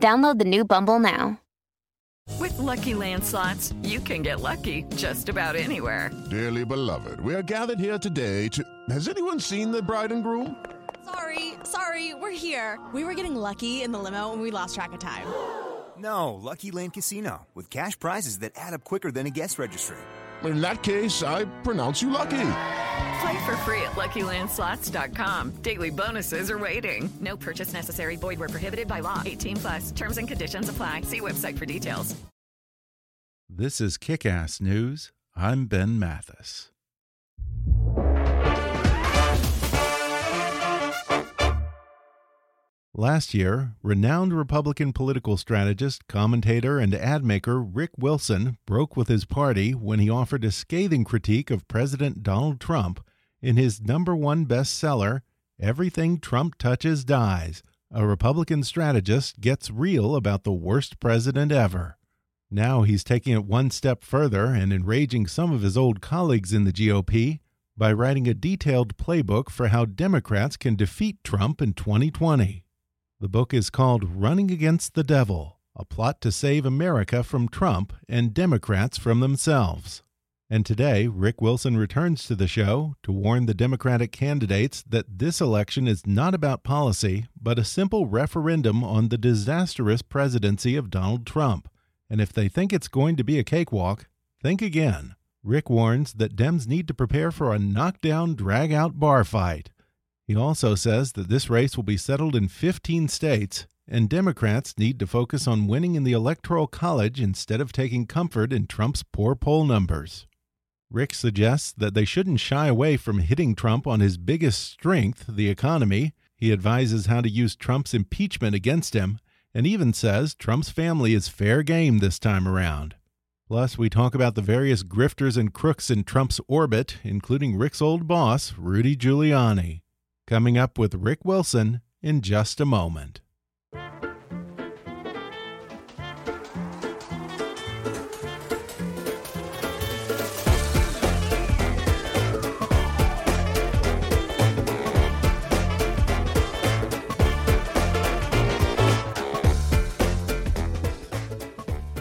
Download the new Bumble now. With Lucky Land slots, you can get lucky just about anywhere. Dearly beloved, we are gathered here today to. Has anyone seen the bride and groom? Sorry, sorry, we're here. We were getting lucky in the limo and we lost track of time. No, Lucky Land Casino, with cash prizes that add up quicker than a guest registry. In that case, I pronounce you lucky. Play for free at LuckyLandSlots.com. Daily bonuses are waiting. No purchase necessary. Void where prohibited by law. 18 plus. Terms and conditions apply. See website for details. This is Kick-Ass News. I'm Ben Mathis. Last year, renowned Republican political strategist, commentator, and ad maker Rick Wilson broke with his party when he offered a scathing critique of President Donald Trump in his number one bestseller, Everything Trump Touches Dies. A Republican strategist gets real about the worst president ever. Now he's taking it one step further and enraging some of his old colleagues in the GOP by writing a detailed playbook for how Democrats can defeat Trump in 2020. The book is called Running Against the Devil A Plot to Save America from Trump and Democrats from Themselves. And today, Rick Wilson returns to the show to warn the Democratic candidates that this election is not about policy, but a simple referendum on the disastrous presidency of Donald Trump. And if they think it's going to be a cakewalk, think again. Rick warns that Dems need to prepare for a knockdown, drag out bar fight. He also says that this race will be settled in 15 states, and Democrats need to focus on winning in the Electoral College instead of taking comfort in Trump's poor poll numbers. Rick suggests that they shouldn't shy away from hitting Trump on his biggest strength, the economy. He advises how to use Trump's impeachment against him, and even says Trump's family is fair game this time around. Plus, we talk about the various grifters and crooks in Trump's orbit, including Rick's old boss, Rudy Giuliani. Coming up with Rick Wilson in just a moment.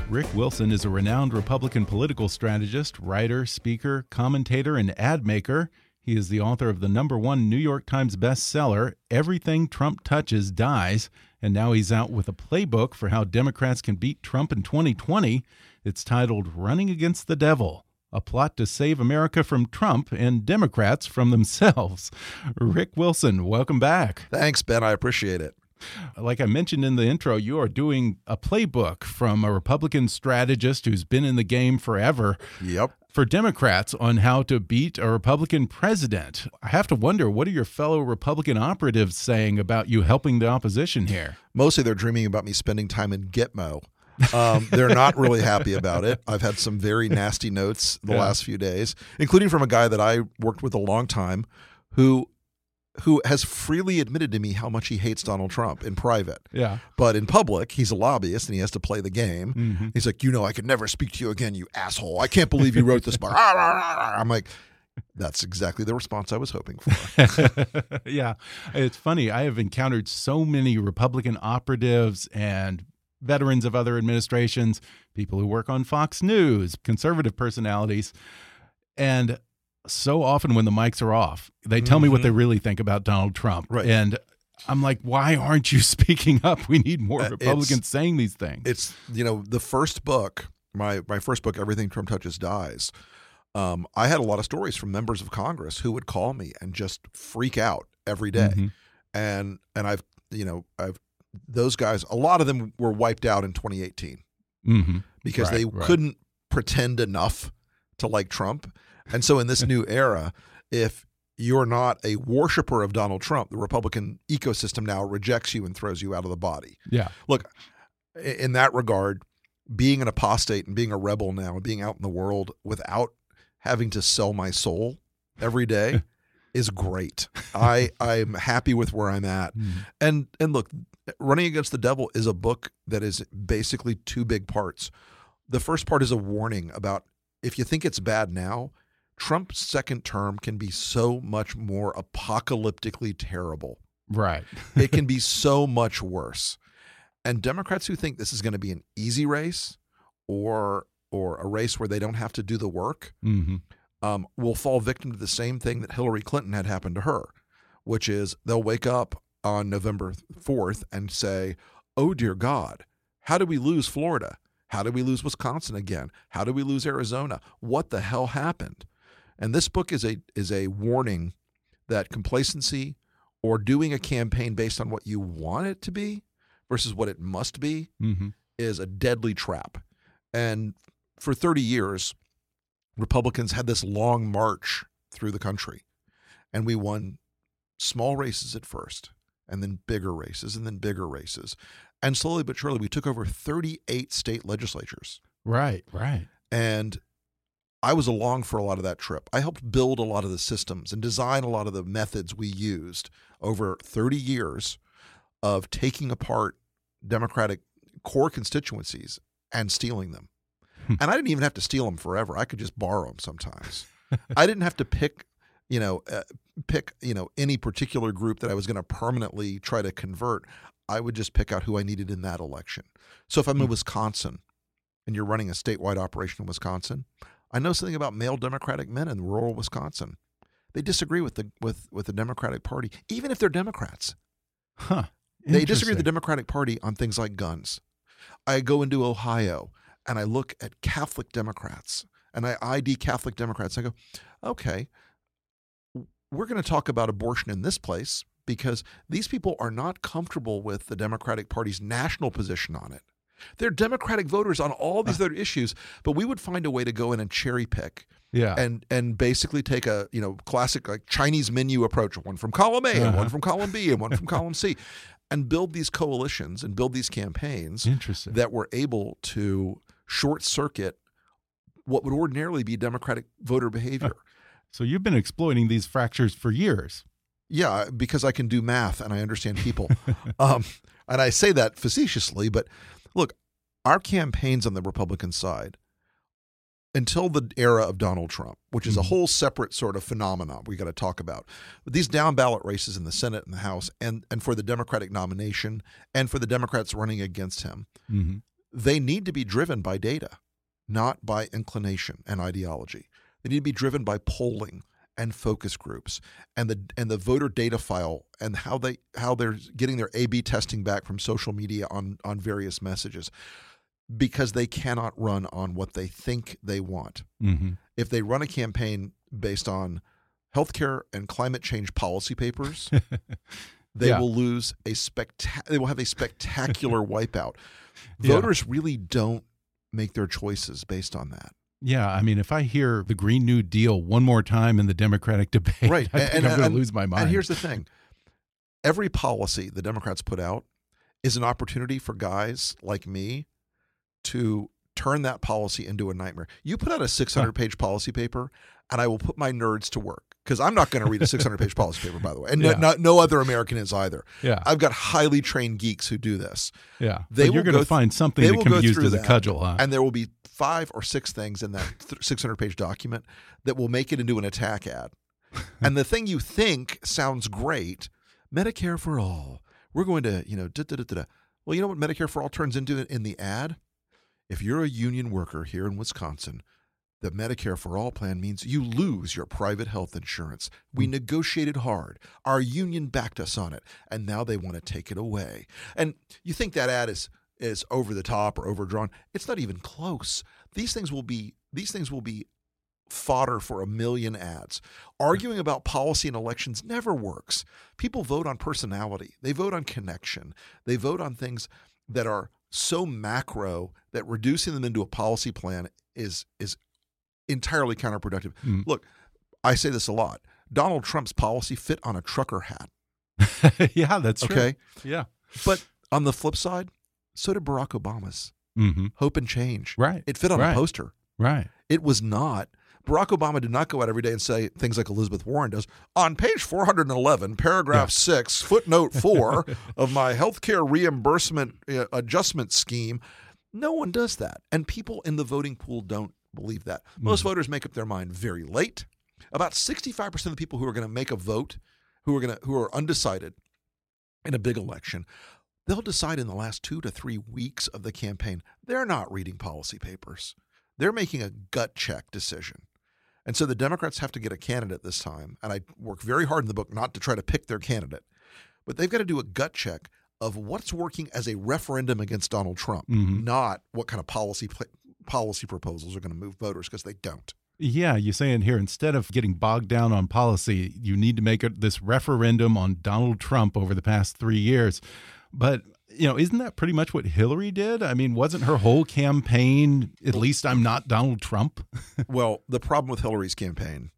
Rick Wilson is a renowned Republican political strategist, writer, speaker, commentator, and ad maker. He is the author of the number one New York Times bestseller, Everything Trump Touches Dies. And now he's out with a playbook for how Democrats can beat Trump in 2020. It's titled Running Against the Devil A Plot to Save America from Trump and Democrats from Themselves. Rick Wilson, welcome back. Thanks, Ben. I appreciate it. Like I mentioned in the intro, you are doing a playbook from a Republican strategist who's been in the game forever. Yep. For Democrats on how to beat a Republican president. I have to wonder what are your fellow Republican operatives saying about you helping the opposition here? Mostly they're dreaming about me spending time in Gitmo. Um, they're not really happy about it. I've had some very nasty notes the Yeah. last few days, including from a guy that I worked with a long time who who has freely admitted to me how much he hates Donald Trump in private. Yeah. But in public, he's a lobbyist and he has to play the game. Mhm. He's like, you know, I could never speak to you again, you asshole. I can't believe you wrote this book. I'm like, that's exactly the response I was hoping for. yeah. It's funny. I have encountered so many Republican operatives and veterans of other administrations, people who work on Fox News, conservative personalities. And so often when the mics are off, they tell me what they really think about Donald Trump. Mm-hmm. Right. And I'm like, why aren't you speaking up? We need more Uh, Republicans saying these things. it's you know the first book my my first book everything trump touches dies um, i had a lot of stories from members of congress who would call me and just freak out every day. Mhm. and and i've you know i've those guys a lot of them were wiped out in 2018 Mhm. because Right, they right. couldn't pretend enough to like trump and so in this new era if you're not a worshiper of donald trump the republican ecosystem now rejects you and throws you out of the body Yeah. look in that regard, being an apostate and being a rebel now and being out in the world without having to sell my soul every day is great. I I'm happy with where I'm at. Hmm. And and look, Running Against the Devil is a book that is basically two big parts. The first part is a warning about if you think it's bad now, Trump's second term can be so much more apocalyptically terrible. Right. It can be so much worse. And Democrats who think this is going to be an easy race or or a race where they don't have to do the work hmm um, will fall victim to the same thing that Hillary Clinton had happened to her, which is they'll wake up on November 4th and say, Oh, dear God, how did we lose Florida? How did we lose Wisconsin again? How did we lose Arizona? What the hell happened? And this book is a is a warning that complacency or doing a campaign based on what you want it to be versus what it must be hmm is a deadly trap. And for 30 years, Republicans had this long march through the country. And we won small races at first, and then bigger races, and then bigger races. And slowly but surely, we took over 38 state legislatures. Right. Right. And I was along for a lot of that trip. I helped build a lot of the systems and design a lot of the methods we used over 30 years of taking apart Democratic core constituencies and stealing them. and I didn't even have to steal them forever. I could just borrow them sometimes. I didn't have to pick, you know, uh, pick, you know, any particular group that I was going to permanently try to convert. I would just pick out who I needed in that election. So if I'm in Wisconsin and you're running a statewide operation in Wisconsin, I know something about male Democratic men in rural Wisconsin. They disagree with the with with the Democratic Party, even if they're Democrats. Huh. They disagree with the Democratic Party on things like guns. I go into Ohio and I look at Catholic Democrats and I ID Catholic Democrats. I go, okay, we're going to talk about abortion in this place because these people are not comfortable with the Democratic Party's national position on it. They're Democratic voters on all these other issues, but we would find a way to go in and cherry pick Yeah. and and basically take a you know classic like Chinese menu approach, one from column A and Uh-huh. one from column B and one from column C, and build these coalitions and build these campaigns Interesting. that were able to short circuit what would ordinarily be Democratic voter behavior. so you've been exploiting these fractures for years. Yeah, because I can do math and I understand people. um, and I say that facetiously, but look, our campaigns on the Republican side, until the era of Donald Trump, which is a Mhm. whole separate sort of phenomenon we got to talk about. But these down ballot races in the Senate and the House, and, and for the Democratic nomination, and for the Democrats running against him, hmm they need to be driven by data, not by inclination and ideology. They need to be driven by polling and focus groups and the and the voter data file and how they how they're getting their A/B testing back from social media on on various messages because they cannot run on what they think they want. hmm If they run a campaign based on healthcare and climate change policy papers, they Yeah. will lose a spectac- they will have a spectacular wipeout. Yeah. Voters really don't make their choices based on that. Yeah, I mean, if I hear the Green New Deal one more time in the Democratic debate, Right. I think I'm going to lose my mind. And here's the thing. Every policy the Democrats put out is an opportunity for guys like me to turn that policy into a nightmare. You put out a 600 page policy paper and I will put my nerds to work because I'm not going to read a 600 page policy paper by the way. And no- Yeah. no, no other American is either. yeah, I've got highly trained geeks who do this. yeah. they but you're going to th- find something that can be used as a cudgel, huh? And there will be five or six things in that 600 page document that will make it into an attack ad. and the thing you think sounds great Medicare for all. We're going to, you know, da, da, da, da, da. well, you know what Medicare for all turns into in the ad? If you're a union worker here in Wisconsin, the Medicare for All plan means you lose your private health insurance. We hmm. negotiated hard. Our union backed us on it, and now they want to take it away. And you think that ad is is over the top or overdrawn? It's not even close. These things will be these things will be fodder for a million ads. Arguing about policy and elections never works. People vote on personality. They vote on connection. They vote on things that are so macro that reducing them into a policy plan is is entirely counterproductive. Mm. Look, I say this a lot. Donald Trump's policy fit on a trucker hat. yeah, that's true. Okay. Yeah, But on the flip side, So did Barack Obama's. Mm-hmm. Hope and change. Right. It fit on Right. a poster. Right. It was not. Barack Obama did not go out every day and say things like Elizabeth Warren does. On page 411, paragraph 6, footnote 4 of my healthcare reimbursement uh, adjustment scheme. No one does that. And people in the voting pool don't believe that. Most voters make up their mind very late. About 65% of the people who are going to make a vote, who are going to who are undecided in a big election, they'll decide in the last 2 to 3 weeks of the campaign. They're not reading policy papers. They're making a gut check decision. And so the Democrats have to get a candidate this time. And I work very hard in the book not to try to pick their candidate, but they've got to do a gut check of what's working as a referendum against Donald Trump, Mhm. not what kind of policy policy proposals are going to move voters because they don't. Yeah, you're saying here instead of getting bogged down on policy, you need to make it this referendum on Donald Trump over the past three years. But you know, isn't that pretty much what Hillary did? I mean, wasn't her whole campaign at least I'm not Donald Trump? well, the problem with Hillary's campaign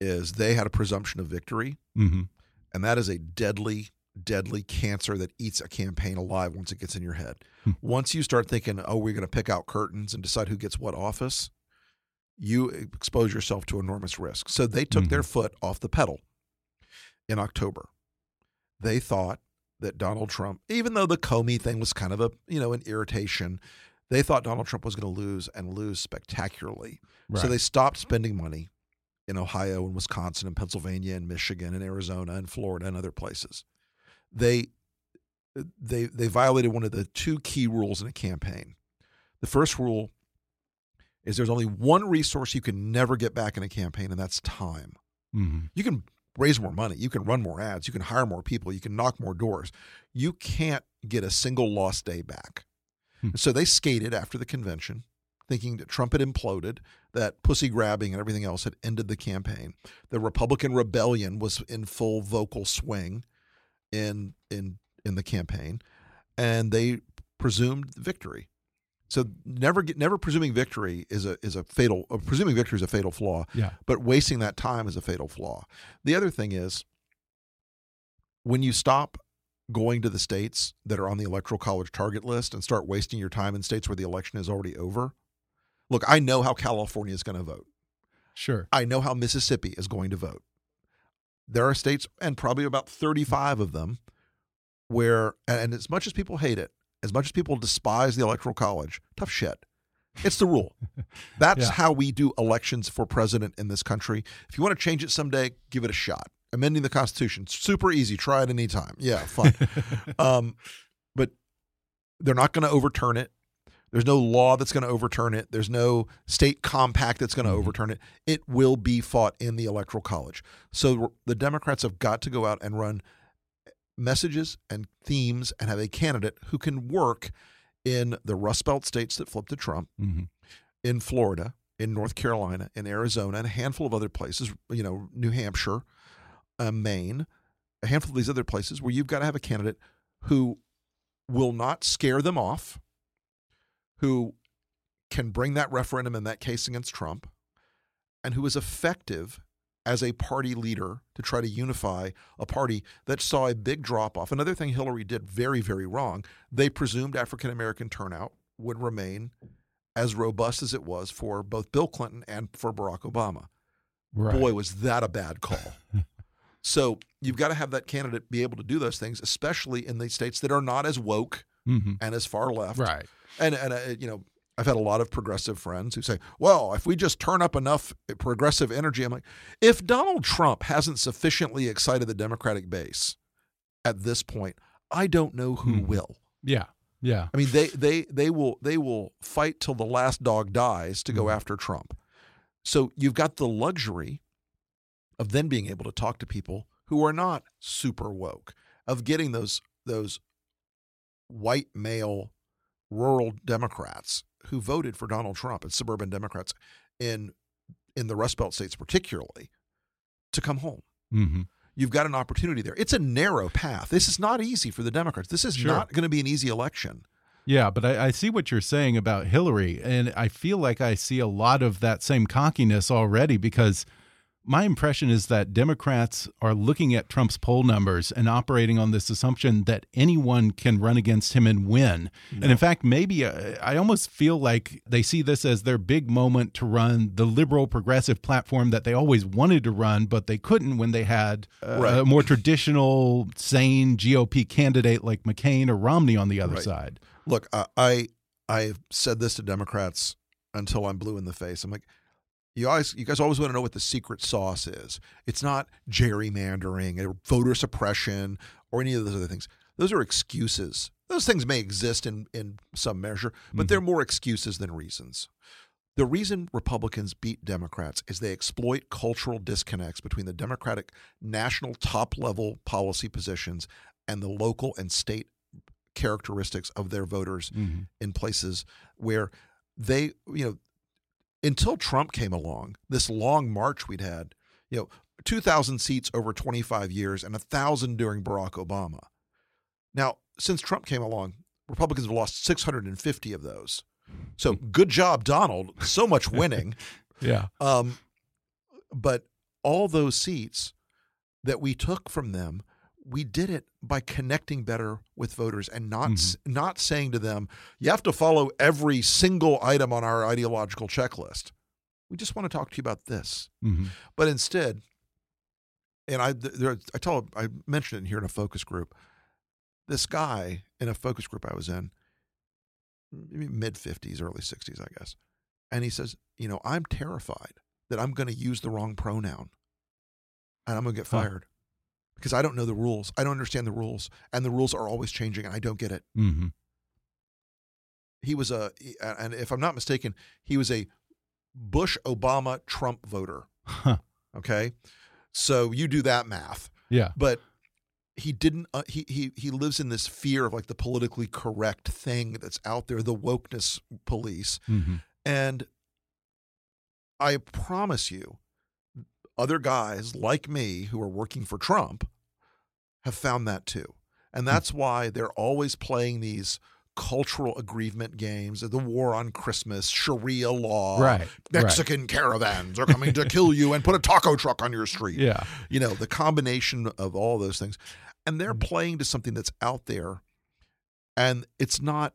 is they had a presumption of victory, hmm and that is a deadly, deadly cancer that eats a campaign alive once it gets in your head. Hmm. Once you start thinking, oh, we're going to pick out curtains and decide who gets what office, you expose yourself to enormous risk. So they took their mm-hmm. foot off the pedal in October. They thought that Donald Trump, even though the Comey thing was kind of a, you know, an irritation, they thought Donald Trump was going to lose and lose spectacularly. So they stopped spending money in Ohio and Wisconsin and Pennsylvania and Michigan and Arizona and Florida and other places. They they they violated one of the two key rules in a campaign. The first rule is there's only one resource you can never get back in a campaign, and that's time. hmm You can raise more money, you can run more ads, you can hire more people, you can knock more doors. You can't get a single lost day back. And So they skated after the convention, thinking that Trump had imploded, that pussy grabbing and everything else had ended the campaign. The Republican rebellion was in full vocal swing in in in the campaign, and they presumed victory. So never get never presuming victory is a is a fatal uh, presuming victory is a fatal flaw. Yeah. But wasting that time is a fatal flaw. The other thing is when you stop going to the states that are on the electoral college target list and start wasting your time in states where the election is already over. Look, I know how California is going to vote. Sure. I know how Mississippi is going to vote. There are states, and probably about 35 of them, where, and as much as people hate it, as much as people despise the Electoral College, tough shit. It's the rule. That's Yeah. how we do elections for president in this country. If you want to change it someday, give it a shot. Amending the Constitution, super easy. Try it anytime. Yeah, fun. um, but they're not going to overturn it. There's no law that's going to overturn it. There's no state compact that's going to overturn it. It will be fought in the Electoral College. So the Democrats have got to go out and run messages and themes and have a candidate who can work in the Rust Belt states that flipped to Trump, hmm in Florida, in North Carolina, in Arizona, and a handful of other places, you know, New Hampshire, uh, Maine, a handful of these other places where you've got to have a candidate who will not scare them off, who can bring that referendum in that case against Trump, and who is effective as a party leader to try to unify a party that saw a big drop off. Another thing Hillary did very, very wrong, they presumed African American turnout would remain as robust as it was for both Bill Clinton and for Barack Obama. Right. Boy, was that a bad call. so you've got to have that candidate be able to do those things, especially in the states that are not as woke hmm and as far left. Right. And and uh, you know, I've had a lot of progressive friends who say, "Well, if we just turn up enough progressive energy," I'm like, if Donald Trump hasn't sufficiently excited the Democratic base at this point, I don't know who Hmm. will. Yeah. Yeah. I mean, they they they will they will fight till the last dog dies to go after Trump. So you've got the luxury of then being able to talk to people who are not super woke, of getting those those white male rural Democrats who voted for Donald Trump and suburban Democrats in in the Rust Belt states particularly to come home. hmm You've got an opportunity there. It's a narrow path. This is not easy for the Democrats. This is Sure. not going to be an easy election. Yeah, but I, I see what you're saying about Hillary, and I feel like I see a lot of that same cockiness already because my impression is that Democrats are looking at Trump's poll numbers and operating on this assumption that anyone can run against him and win. No. And in fact, maybe uh, I almost feel like they see this as their big moment to run the liberal progressive platform that they always wanted to run, but they couldn't when they had uh, right. a more traditional, sane GOP candidate like McCain or Romney on the other right. side. Look, uh, I I've said this to Democrats until I'm blue in the face. I'm like, you always, you guys always want to know what the secret sauce is. It's not gerrymandering or voter suppression or any of those other things. Those are excuses. Those things may exist in in some measure, but mm-hmm. they're more excuses than reasons. The reason Republicans beat Democrats is they exploit cultural disconnects between the Democratic national top level policy positions and the local and state characteristics of their voters mm-hmm. in places where they, you know, until Trump came along, this long march we'd had, you know, 2,000 seats over 25 years and 1,000 during Barack Obama. Now, since Trump came along, Republicans have lost 650 of those. So good job, Donald. So much winning. yeah. Um, but all those seats that we took from them we did it by connecting better with voters and not mm-hmm. not saying to them, you have to follow every single item on our ideological checklist. We just want to talk to you about this. Mm-hmm. But instead, and I there, I tell I mentioned it here in a focus group. This guy in a focus group I was in, mid fifties, early sixties, I guess, and he says, you know, I'm terrified that I'm going to use the wrong pronoun, and I'm going to get fired. Huh because I don't know the rules. I don't understand the rules, and the rules are always changing, and I don't get it. Mm-hmm. He was a, and if I'm not mistaken, he was a Bush, Obama, Trump voter. Huh. Okay, so you do that math. Yeah, but he didn't. Uh, he he he lives in this fear of like the politically correct thing that's out there, the wokeness police, mm-hmm. and I promise you, other guys like me who are working for Trump have found that too. And hmm. that's why they're always playing these cultural aggrievement games, the war on Christmas, Sharia law, right, Mexican right. caravans are coming to kill you and put a taco truck on your street. Yeah. You know, the combination of all those things. And they're hmm. playing to something that's out there. And it's not,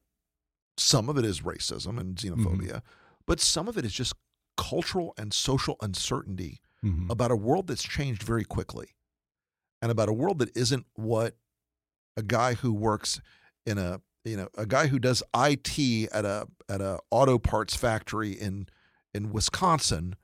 some of it is racism and xenophobia, mm-hmm. but some of it is just cultural and social uncertainty mm-hmm. about a world that's changed very quickly and about a world that isn't what a guy who works in a you know a guy who does IT at a at a auto parts factory in in Wisconsin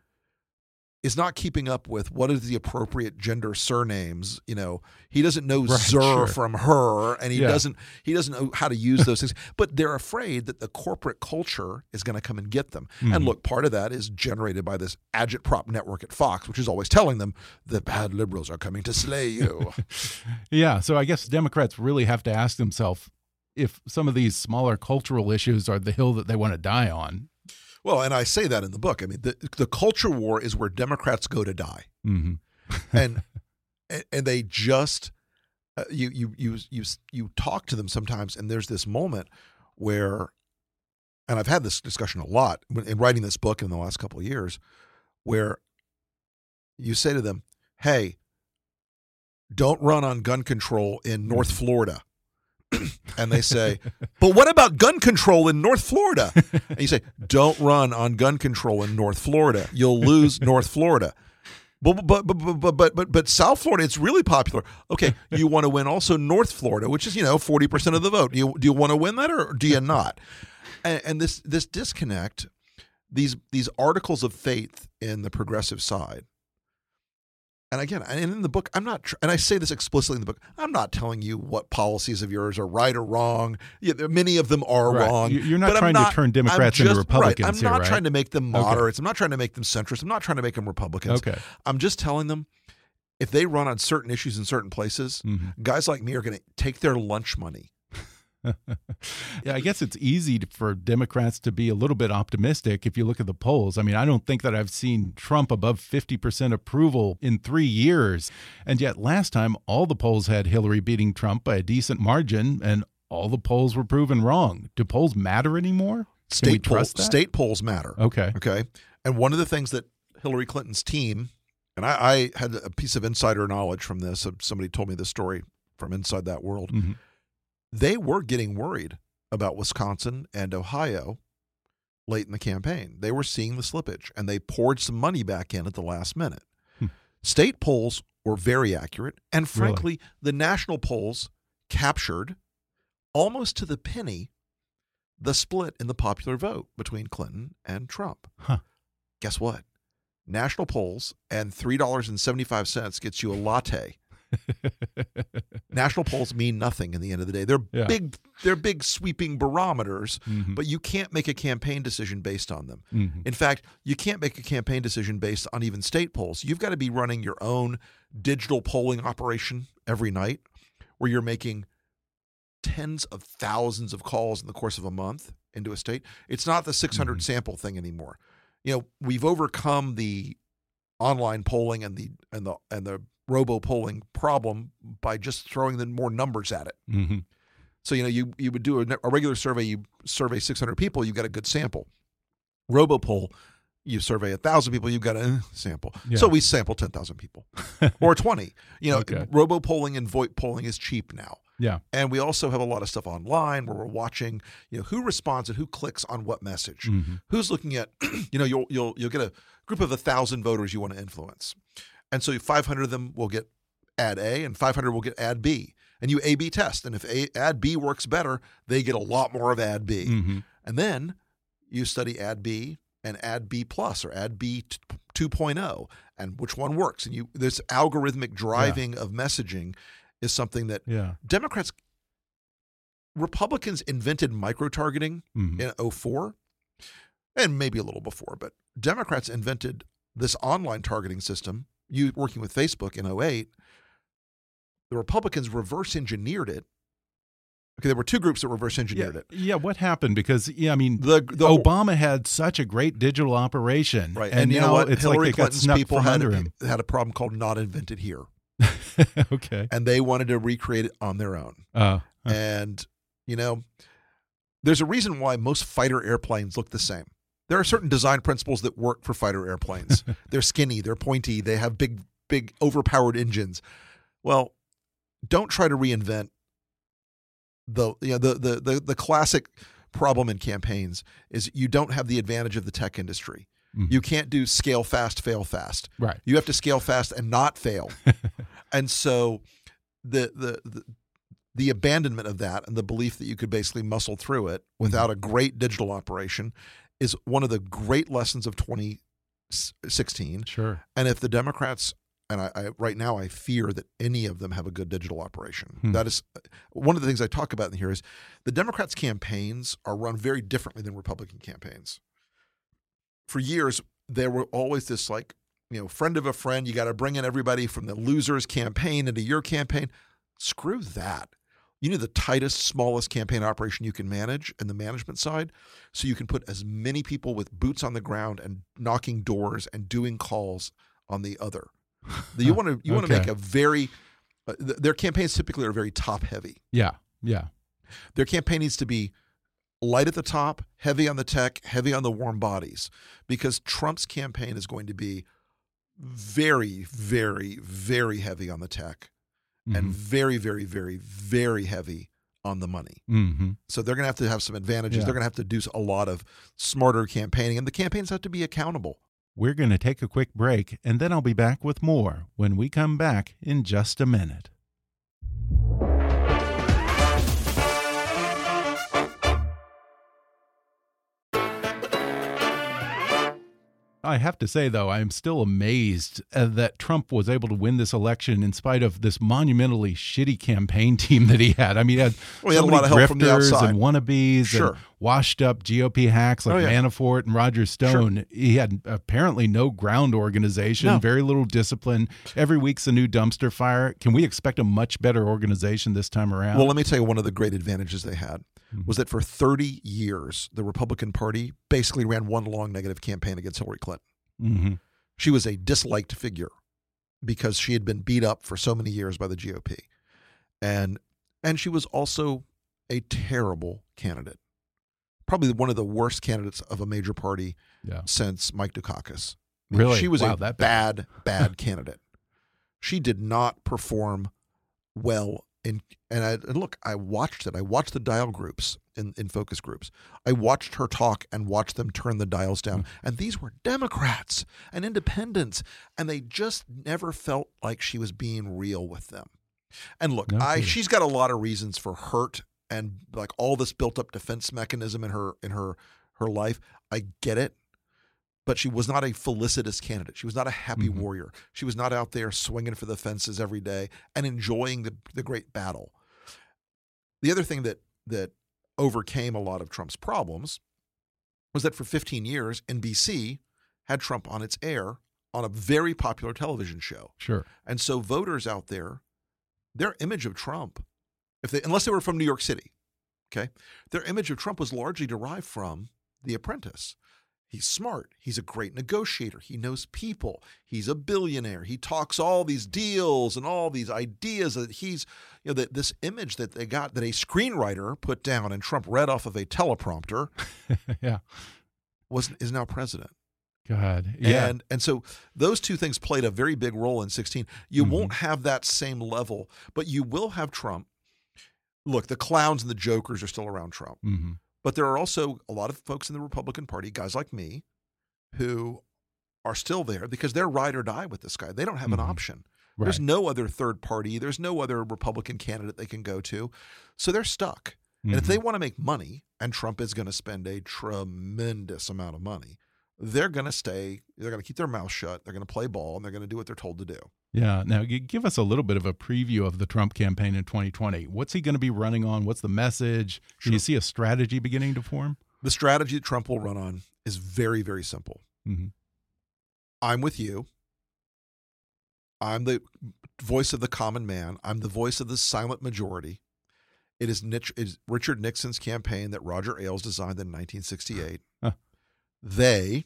is not keeping up with what is the appropriate gender surnames. You know, he doesn't know right, Zer sure. from her, and he yeah. doesn't he doesn't know how to use those things. But they're afraid that the corporate culture is going to come and get them. Mm-hmm. And look, part of that is generated by this agitprop network at Fox, which is always telling them the bad liberals are coming to slay you. yeah, so I guess Democrats really have to ask themselves if some of these smaller cultural issues are the hill that they want to die on. Well, and I say that in the book. I mean, the the culture war is where Democrats go to die, mm-hmm. and and they just uh, you you you you you talk to them sometimes, and there's this moment where, and I've had this discussion a lot in writing this book in the last couple of years, where you say to them, "Hey, don't run on gun control in North mm-hmm. Florida." and they say, "But what about gun control in North Florida?" And you say, "Don't run on gun control in North Florida. You'll lose North Florida." But but, but but but but but South Florida, it's really popular. Okay, you want to win also North Florida, which is you know forty percent of the vote. Do you do you want to win that or do you not? And, and this this disconnect, these these articles of faith in the progressive side and again, and in the book, I'm not, and I say this explicitly in the book, I'm not telling you what policies of yours are right or wrong. Yeah, many of them are right. wrong. You're not trying not, to turn Democrats just, into Republicans. Right. I'm here, not right? trying to make them moderates. Okay. I'm not trying to make them centrists. I'm not trying to make them Republicans. Okay. I'm just telling them if they run on certain issues in certain places, mm-hmm. guys like me are going to take their lunch money yeah, I guess it's easy for Democrats to be a little bit optimistic if you look at the polls. I mean, I don't think that I've seen Trump above 50% approval in three years. And yet, last time, all the polls had Hillary beating Trump by a decent margin, and all the polls were proven wrong. Do polls matter anymore? State polls, state polls matter. Okay. Okay. And one of the things that Hillary Clinton's team and I, I had a piece of insider knowledge from this. Somebody told me this story from inside that world. Mhm. They were getting worried about Wisconsin and Ohio late in the campaign. They were seeing the slippage and they poured some money back in at the last minute. Hmm. State polls were very accurate. And Really? frankly, the national polls captured almost to the penny the split in the popular vote between Clinton and Trump. Huh. Guess what? National polls and $3.75 gets you a latte. National polls mean nothing in the end of the day. They're Yeah. big they're big sweeping barometers, Mhm. but you can't make a campaign decision based on them. Mhm. In fact, you can't make a campaign decision based on even state polls. You've got to be running your own digital polling operation every night where you're making tens of thousands of calls in the course of a month into a state. It's not the 600 sample thing anymore. You know, we've overcome the online polling and the and the and the robo polling problem by just throwing the more numbers at it. Mhm. So you know, you you would do a, a regular survey. You survey 600 people, you got a good sample. RoboPoll, you survey a thousand people, you've got a sample. Yeah. So we sample 10,000 people or 20. You know, Okay. robo polling and VoIP polling is cheap now. Yeah. And we also have a lot of stuff online where we're watching, you know, who responds and who clicks on what message. Mhm. Who's looking at, you know, you'll you'll you'll get a group of a thousand voters you want to influence, and so 500 of them will get ad A and 500 will get ad B, and you A/B test, and if a, ad B works better, they get a lot more of ad B, Mhm. and then you study ad B and ad B plus or ad B t- 2.0 and which one works, and you this algorithmic driving of messaging is something that Yeah. Democrats, Republicans invented micro targeting Mhm. in 04 and maybe a little before, but Democrats invented this online targeting system, you working with Facebook in 08. The Republicans reverse engineered it. Okay, there were two groups that reverse engineered yeah, it. yeah. What happened? Because yeah, I mean, The, the Obama had such a great digital operation, right, And, and, you now know what? It's Hillary like Clinton's people had him. had a problem called "not invented here," okay. and they wanted to recreate it on their own. Uh, And, you know, there's a reason why most fighter airplanes look the same. There are certain design principles that work for fighter airplanes. they're skinny, they're pointy, they have big, big, overpowered engines. Well, don't try to reinvent the you know, the, the the the classic problem in campaigns is you don't have the advantage of the tech industry. Mhm. You can't do scale fast, fail fast. right. You have to scale fast and not fail. and so the, the the the abandonment of that and the belief that you could basically muscle through it without a great digital operation is one of the great lessons of 2016. Sure. And if the Democrats and I, I right now I fear that any of them have a good digital operation. Hmm. That is one of the things I talk about in here is the Democrats' campaigns are run very differently than Republican campaigns. For years, there were always this like, you know, friend of a friend. You got to bring in everybody from the losers campaign into your campaign. Screw that. You need the tightest, smallest campaign operation you can manage and the management side, so you can put as many people with boots on the ground and knocking doors and doing calls on the other. You want to you want to make a very uh, th- their campaigns typically are very top heavy. Yeah. Yeah. Their campaign needs to be light at the top, heavy on the tech, heavy on the warm bodies, because Trump's campaign is going to be very, very, very heavy on the tech and Mhm. very, very, very, very heavy on the money. Mm-hmm. So they're going to have to have some advantages. Yeah. They're going to have to do a lot of smarter campaigning, and the campaigns have to be accountable. We're going to take a quick break, and then I'll be back with more when we come back in just a minute. I have to say, though, I am still amazed uh, that Trump was able to win this election in spite of this monumentally shitty campaign team that he had. I mean, he had, Well, he had so a many lot of help from the outside. and wannabes Sure. and washed up GOP hacks like Oh, yeah. Manafort and Roger Stone. He had apparently no ground organization, No. very little discipline. Every week's a new dumpster fire. Can we expect a much better organization this time around? Well, let me tell you one of the great advantages they had Mm-hmm. was that for 30 years, the Republican Party basically ran one long negative campaign against Hillary Clinton. Mhm. She was a disliked figure because she had been beat up for so many years by the GOP. And and she was also a terrible candidate. Probably one of the worst candidates of a major party Yeah. since Mike Dukakis. Really? She was Wow, a that bad, bad candidate. She did not perform well in and I and look, I watched it. I watched the dial groups in, in focus groups. I watched her talk and watched them turn the dials down. Hmm. And these were Democrats and independents. And they just never felt like she was being real with them. And look, No I she's got a lot of reasons for hurt and like all this built up defense mechanism in her in her her life. I get it. But she was not a felicitous candidate. She was not a happy Mhm. warrior. She was not out there swinging for the fences every day and enjoying the, the great battle. The other thing that that overcame a lot of Trump's problems was that for 15 years, NBC had Trump on its air on a very popular television show. Sure. And so voters out there, their image of Trump, if they unless they were from New York City, okay, their image of Trump was largely derived from The Apprentice. He's smart. He's a great negotiator. He knows people. He's a billionaire. He talks all these deals and all these ideas that he's, you know, that this image that they got that a screenwriter put down and Trump read off of a teleprompter yeah. was is now president. God. Yeah. And and so those two things played a very big role in 16. You Mhm. won't have that same level, but you will have Trump. Look, the clowns and the jokers are still around Trump. hmm But there are also a lot of folks in the Republican Party, guys like me, who are still there because they're ride or die with this guy. They don't have an mm-hmm. option. There's no other third party. There's no other Republican candidate they can go to. So they're stuck. And if they mm-hmm. want to make money, and Trump is going to spend a tremendous amount of money, they're going to stay, they're going to keep their mouth shut, they're going to play ball, and they're going to do what they're told to do. Yeah. Now, give us a little bit of a preview of the Trump campaign in 2020. What's he going to be running on? What's the message? Do you see a strategy beginning to form? The strategy that Trump will run on is very, very simple. hmm I'm with you. I'm the voice of the common man. I'm the voice of the silent majority. It is, Nich- it is Richard Nixon's campaign that Roger Ailes designed in 1968. Huh. They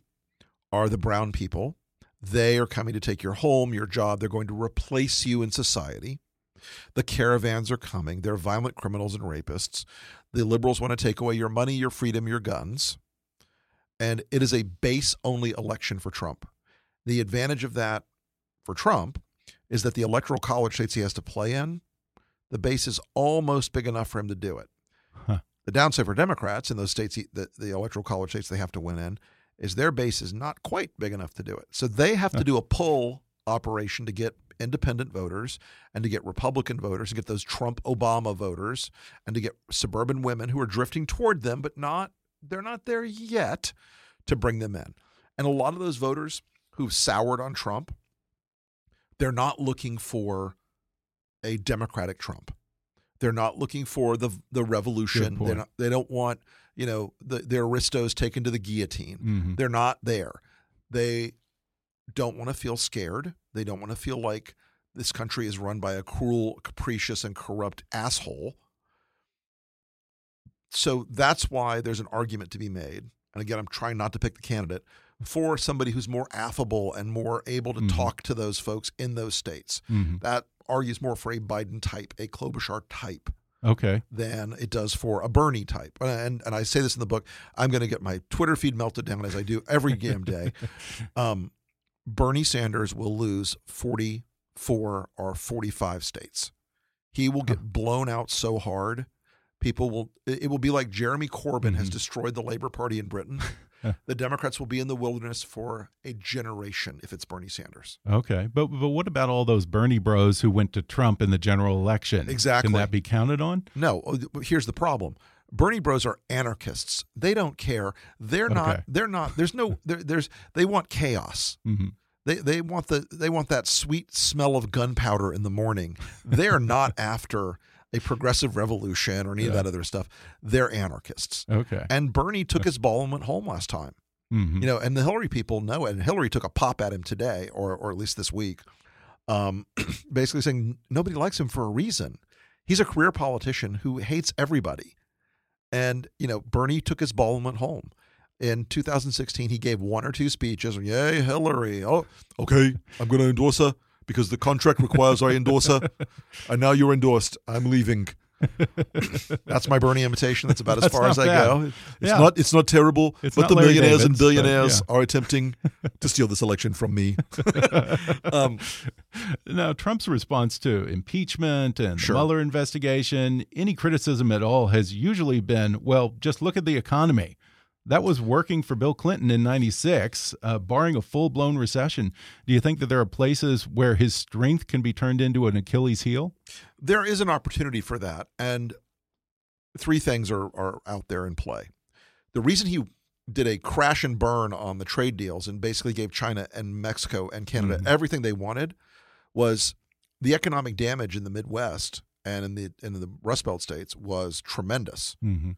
are the brown people. They are coming to take your home, your job. They're going to replace you in society. The caravans are coming. They're violent criminals and rapists. The liberals want to take away your money, your freedom, your guns. And it is a base only election for Trump. The advantage of that for Trump is that the electoral college states he has to play in, the base is almost big enough for him to do it. Huh. The downside for Democrats in those states, he- the, the electoral college states they have to win in, is their base is not quite big enough to do it. So they have to do a pull operation to get independent voters and to get Republican voters, to get those Trump Obama voters, and to get suburban women who are drifting toward them, but not they're not there yet to bring them in. And a lot of those voters who've soured on Trump, they're not looking for a Democratic Trump. They're not looking for the the revolution. Not, they don't want you know the, their aristos taken to the guillotine. hmm They're not there. They don't want to feel scared. They don't want to feel like this country is run by a cruel, capricious, and corrupt asshole. So that's why there's an argument to be made. And again, I'm trying not to pick the candidate for somebody who's more affable and more able to Mhm. talk to those folks in those states. hmm That argues more for a Biden type, a Klobuchar type Okay. than it does for a Bernie type. And and I say this in the book. I'm going to get my Twitter feed melted down as I do every damn day. Um, Bernie Sanders will lose 44 or 45 states. He will get blown out so hard. People will. It will be like Jeremy Corbyn has Mhm. destroyed the Labor Party in Britain. the Democrats will be in the wilderness for a generation if it's Bernie Sanders. Okay. But but what about all those Bernie bros who went to Trump in the general election? Exactly. Can that be counted on? No, uh, here's the problem. Bernie Bros are anarchists. They don't care. They're not. Okay. They're not. There's no. There's. They want chaos. hmm They they want the. They want that sweet smell of gunpowder in the morning. They're not after a progressive revolution or any of that other stuff. They're anarchists. Okay. And Bernie took his ball and went home last time. hmm You know, and the Hillary people know it. And Hillary took a pop at him today, or or at least this week, um, basically saying nobody likes him for a reason. He's a career politician who hates everybody. And you know, Bernie took his ball and went home. In 2016, he gave one or two speeches. Yay, Hillary! Oh, okay, I'm going to endorse her because the contract requires I endorse her. And now you're endorsed. I'm leaving. That's my Bernie imitation. That's about as far as I bad. go. It's Yeah. not. It's not terrible. It's but not the Larry millionaires and David's, but, billionaires yeah. are attempting to steal this election from me. um, Now, Trump's response to impeachment and Sure. the Mueller investigation, any criticism at all has usually been, well, just look at the economy. That was working for Bill Clinton in 96, uh, barring a full blown recession. Do you think that there are places where his strength can be turned into an Achilles heel? there is an opportunity for that, and three things are are out there in play. The reason he did a crash and burn on the trade deals and basically gave China and Mexico and Canada Mhm. everything they wanted was the economic damage in the Midwest and in the in the Rust Belt states was tremendous. Mm-hmm.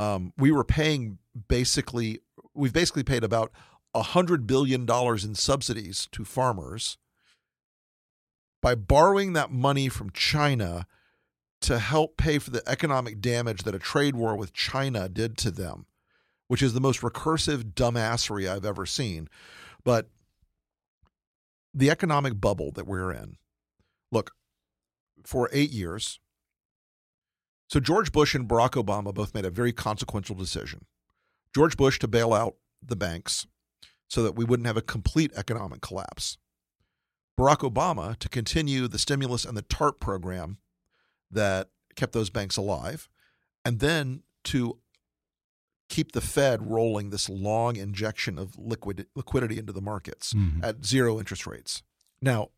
um, we were paying basically we've basically paid about a hundred billion dollars in subsidies to farmers by borrowing that money from China to help pay for the economic damage that a trade war with China did to them, which is the most recursive dumbassery I've ever seen. But the economic bubble that we're in, look, for eight years, so George Bush and Barack Obama both made a very consequential decision. George Bush to bail out the banks so that we wouldn't have a complete economic collapse. Barack Obama to continue the stimulus and the TARP program that kept those banks alive, and then to keep the Fed rolling this long injection of liquid liquidity into the markets Mhm. at zero interest rates. Now,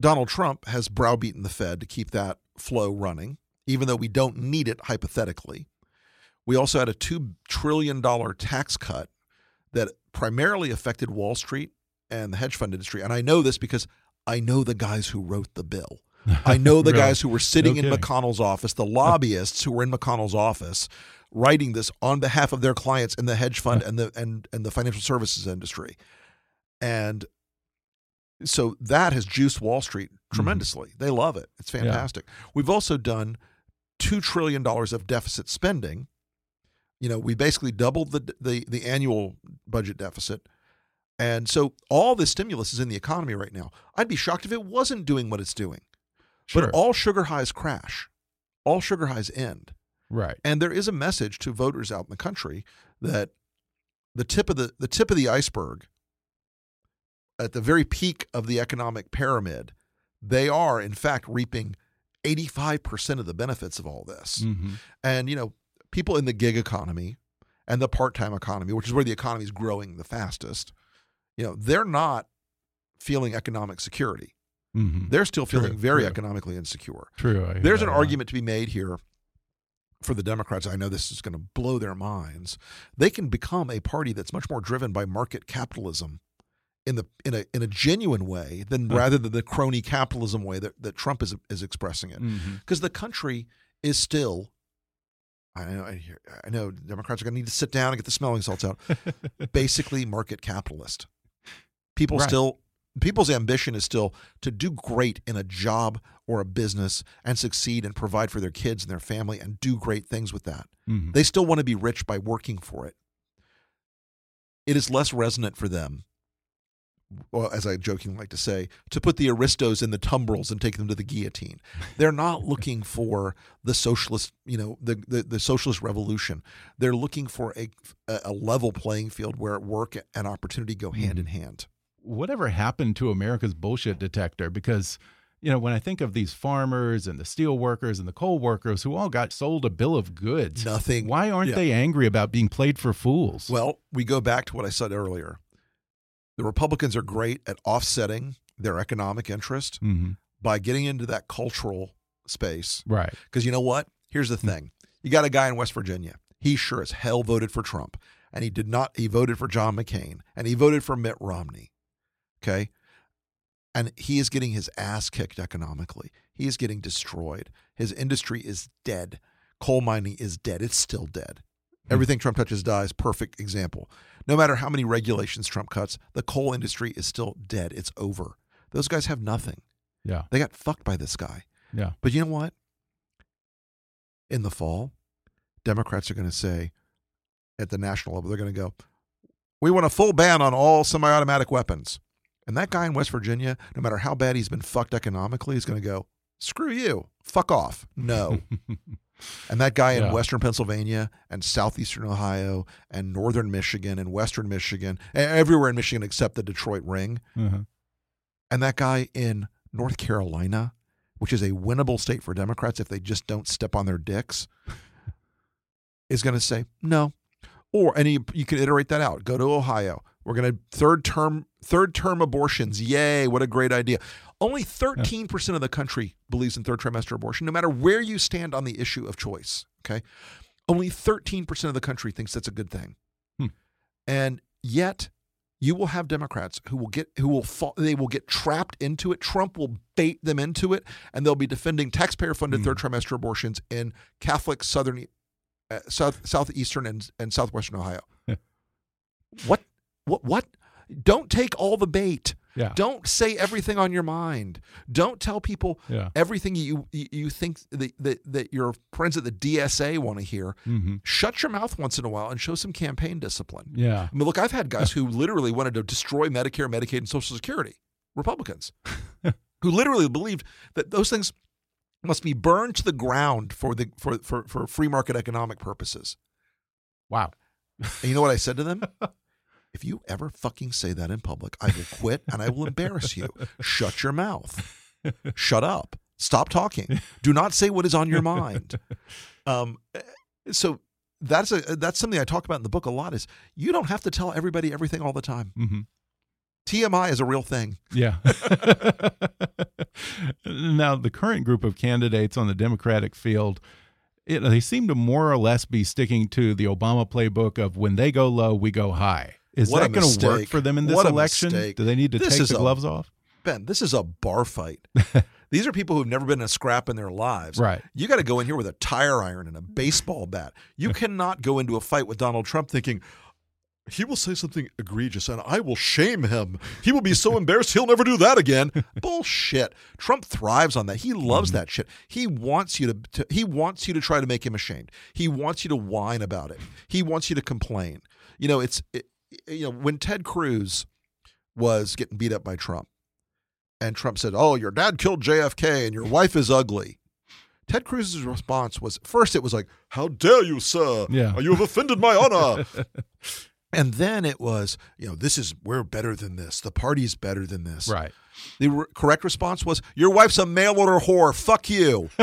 Donald Trump has browbeaten the Fed to keep that flow running, even though we don't need it hypothetically. We also had a $2 trillion tax cut that primarily affected Wall Street and the hedge fund industry. And I know this because I know the guys who wrote the bill. I know the Really? guys who were sitting in McConnell's office, the lobbyists who were in McConnell's office, writing this on behalf of their clients in the hedge fund and the and and the financial services industry. And so that has juiced Wall Street mm-hmm. tremendously. They love it. It's fantastic. We've also done two trillion dollars of deficit spending. You know, we basically doubled the the the annual budget deficit. And so all this stimulus is in the economy right now. I'd be shocked if it wasn't doing what it's doing. Sure. But all sugar highs crash. All sugar highs end. right. And there is a message to voters out in the country that the tip of the the tip of the iceberg at the very peak of the economic pyramid, they are in fact reaping 85% of the benefits of all this. Mhm. And you know, people in the gig economy and the part-time economy, which is where the economy is growing the fastest, you know, they're not feeling economic security. Mhm. They're still feeling True, very true. economically insecure. True. I There's an argument to be made here for the Democrats. I know this is going to blow their minds. They can become a party that's much more driven by market capitalism in the in a in a genuine way than Huh. rather than the crony capitalism way that, that Trump is is expressing it. Mhm. Because the country is still I know I, hear, I know Democrats are going to need to sit down and get the smelling salts out. Basically market capitalist. People Right. still people's ambition is still to do great in a job or a business and succeed and provide for their kids and their family and do great things with that. Mhm. They still want to be rich by working for it. It is less resonant for them, well, as I jokingly like to say, to put the aristos in the tumbrils and take them to the guillotine. They're not looking for the socialist, you know, the, the, the socialist revolution. They're looking for a, a level playing field where work and opportunity go hand in hmm. hand. whatever happened to America's bullshit detector? Because, you know, when I think of these farmers and the steel workers and the coal workers who all got sold a bill of goods, Nothing. why aren't Yeah. they angry about being played for fools? Well, we go back to what I said earlier. The Republicans are great at offsetting their economic interest Mhm. by getting into that cultural space. right. Because you know what? Here's the thing you got a guy in West Virginia. He sure as hell voted for Trump. And he did not, he voted for John McCain and he voted for Mitt Romney. Okay. And he is getting his ass kicked economically. He is getting destroyed. His industry is dead. Coal mining is dead. It's still dead. Everything Trump touches dies. Perfect example. No matter how many regulations Trump cuts, the coal industry is still dead. It's over. Those guys have nothing. Yeah. They got fucked by this guy. Yeah. But you know what? In the fall, Democrats are going to say at the national level, they're going to go, we want a full ban on all semi automatic weapons. And that guy in West Virginia, no matter how bad he's been fucked economically, is going to go, screw you, fuck off. No. and that guy in Western Pennsylvania and Southeastern Ohio and Northern Michigan and Western Michigan, everywhere in Michigan except the Detroit ring, Uh-huh. and that guy in North Carolina, which is a winnable state for Democrats if they just don't step on their dicks, is going to say no. Or and you, you can iterate that out. Go to Ohio. We're going to third term third term abortions. Yay! What a great idea. Only thirteen percent of the country believes in third trimester abortion, no matter where you stand on the issue of choice. Okay, only thirteen percent of the country thinks that's a good thing, Hmm. and yet you will have Democrats who will get who will fall, they will get trapped into it. Trump will bait them into it, and they'll be defending taxpayer-funded third trimester abortions in Catholic southern, uh, south southeastern and and southwestern Ohio. what what what? Don't take all the bait. Yeah. Don't say everything on your mind. Don't tell people Yeah. everything you you, think that, that that your friends at the DSA want to hear. Mhm. Shut your mouth once in a while and show some campaign discipline. Yeah. I mean, look, I've had guys who literally wanted to destroy Medicare, Medicaid, and Social Security. Republicans who literally believed that those things must be burned to the ground for the for for, for free market economic purposes. Wow. And you know what I said to them? If you ever fucking say that in public, I will quit and I will embarrass you. Shut your mouth. Shut up. Stop talking. Do not say what is on your mind. Um, so that's a that's something I talk about in the book a lot. Is you don't have to tell everybody everything all the time. hmm TMI is a real thing. Yeah. now, the current group of candidates on the Democratic field, it, they seem to more or less be sticking to the Obama playbook of when they go low, we go high. Is What that going to work for them in this election? mistake. Do they need to This take the a- gloves off? Ben, this is a bar fight. These are people who've never been in a scrap in their lives. Right. You got to go in here with a tire iron and a baseball bat. You cannot go into a fight with Donald Trump thinking, he will say something egregious and I will shame him. He will be so embarrassed he'll never do that again. Bullshit. Trump thrives on that. He loves mm-hmm. that shit. He wants you to, to he wants you to try to make him ashamed. He wants you to whine about it. He wants you to complain. You know, it's it, you know, when Ted Cruz was getting beat up by Trump and Trump said, "Oh, your dad killed JFK and your wife is ugly." Ted Cruz's response was first it was like, "How dare you, sir? Yeah. You have offended my honor." and then it was, you know, this is we're better than this. The party's better than this. Right. The re- correct response was, "Your wife's a mail order whore. Fuck you."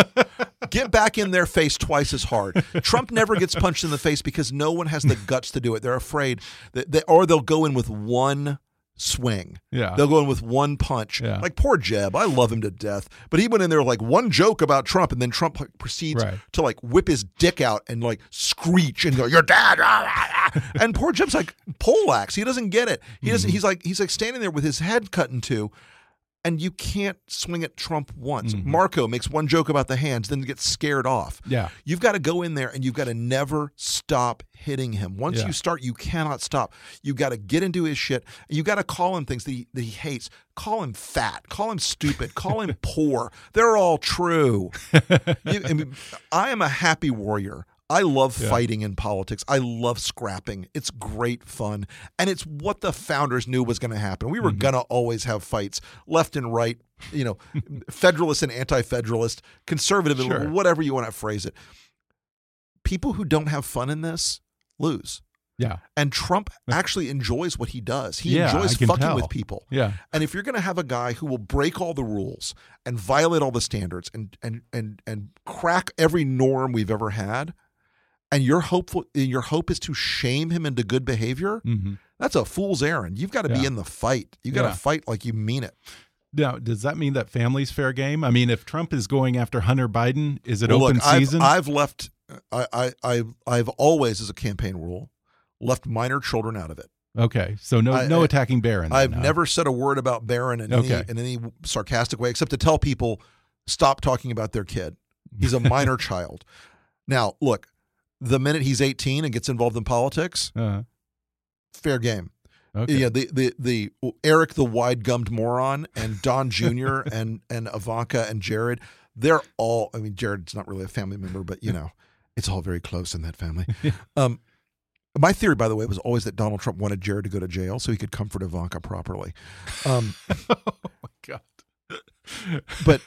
Get back in their face twice as hard. Trump never gets punched in the face because no one has the guts to do it. They're afraid that, they, or they'll go in with one swing. Yeah. They'll go in with one punch. Yeah. Like poor Jeb, I love him to death, but he went in there with like one joke about Trump, and then Trump like, proceeds Right. to like whip his dick out and like screech and go, "Your dad!" ah, ah." And poor Jeb's like poleaxe. He doesn't get it. He Mm-hmm. doesn't. He's like he's like standing there with his head cut in two. And you can't swing at Trump once. Mm-hmm. Marco makes one joke about the hands, then gets scared off. Yeah. You've got to go in there and you've got to never stop hitting him. Once Yeah. you start, you cannot stop. You've got to get into his shit. You've got to call him things that he, that he hates. Call him fat. Call him stupid. Call him poor. They're all true. You- I, mean, I am a happy warrior. I love fighting in politics. I love scrapping. It's great fun. And it's what the founders knew was going to happen. We were Mm-hmm. going to always have fights left and right, you know, federalist and anti federalist, conservative, and Sure. whatever you want to phrase it. People who don't have fun in this lose. Yeah. And Trump actually enjoys what he does. He Yeah, enjoys fucking tell. with people. Yeah. And if you're going to have a guy who will break all the rules and violate all the standards and and and and crack every norm we've ever had, and your hopeful your hope is to shame him into good behavior, hmm that's a fool's errand. You've got to be in the fight. You got to Yeah. fight like you mean it. Now, does that mean that family's fair game? I mean, if Trump is going after Hunter Biden, is it Well, open look, I've, season? I've left. I, I I I've always, as a campaign rule, left minor children out of it. okay, so no I- no attacking Barron. I've never said a word about Barron in Okay. any in any sarcastic way, except to tell people stop talking about their kid. He's a minor child. Now, look, the minute he's 18 and gets involved in politics, Uh, fair game. okay. Yeah, the the the Eric the wide gummed moron and Don Jr. and and Ivanka and Jared, they're all. I mean, Jared's not really a family member, but you know, it's all very close in that family. Um, my theory, by the way, was always that Donald Trump wanted Jared to go to jail so he could comfort Ivanka properly. Um, oh my god. but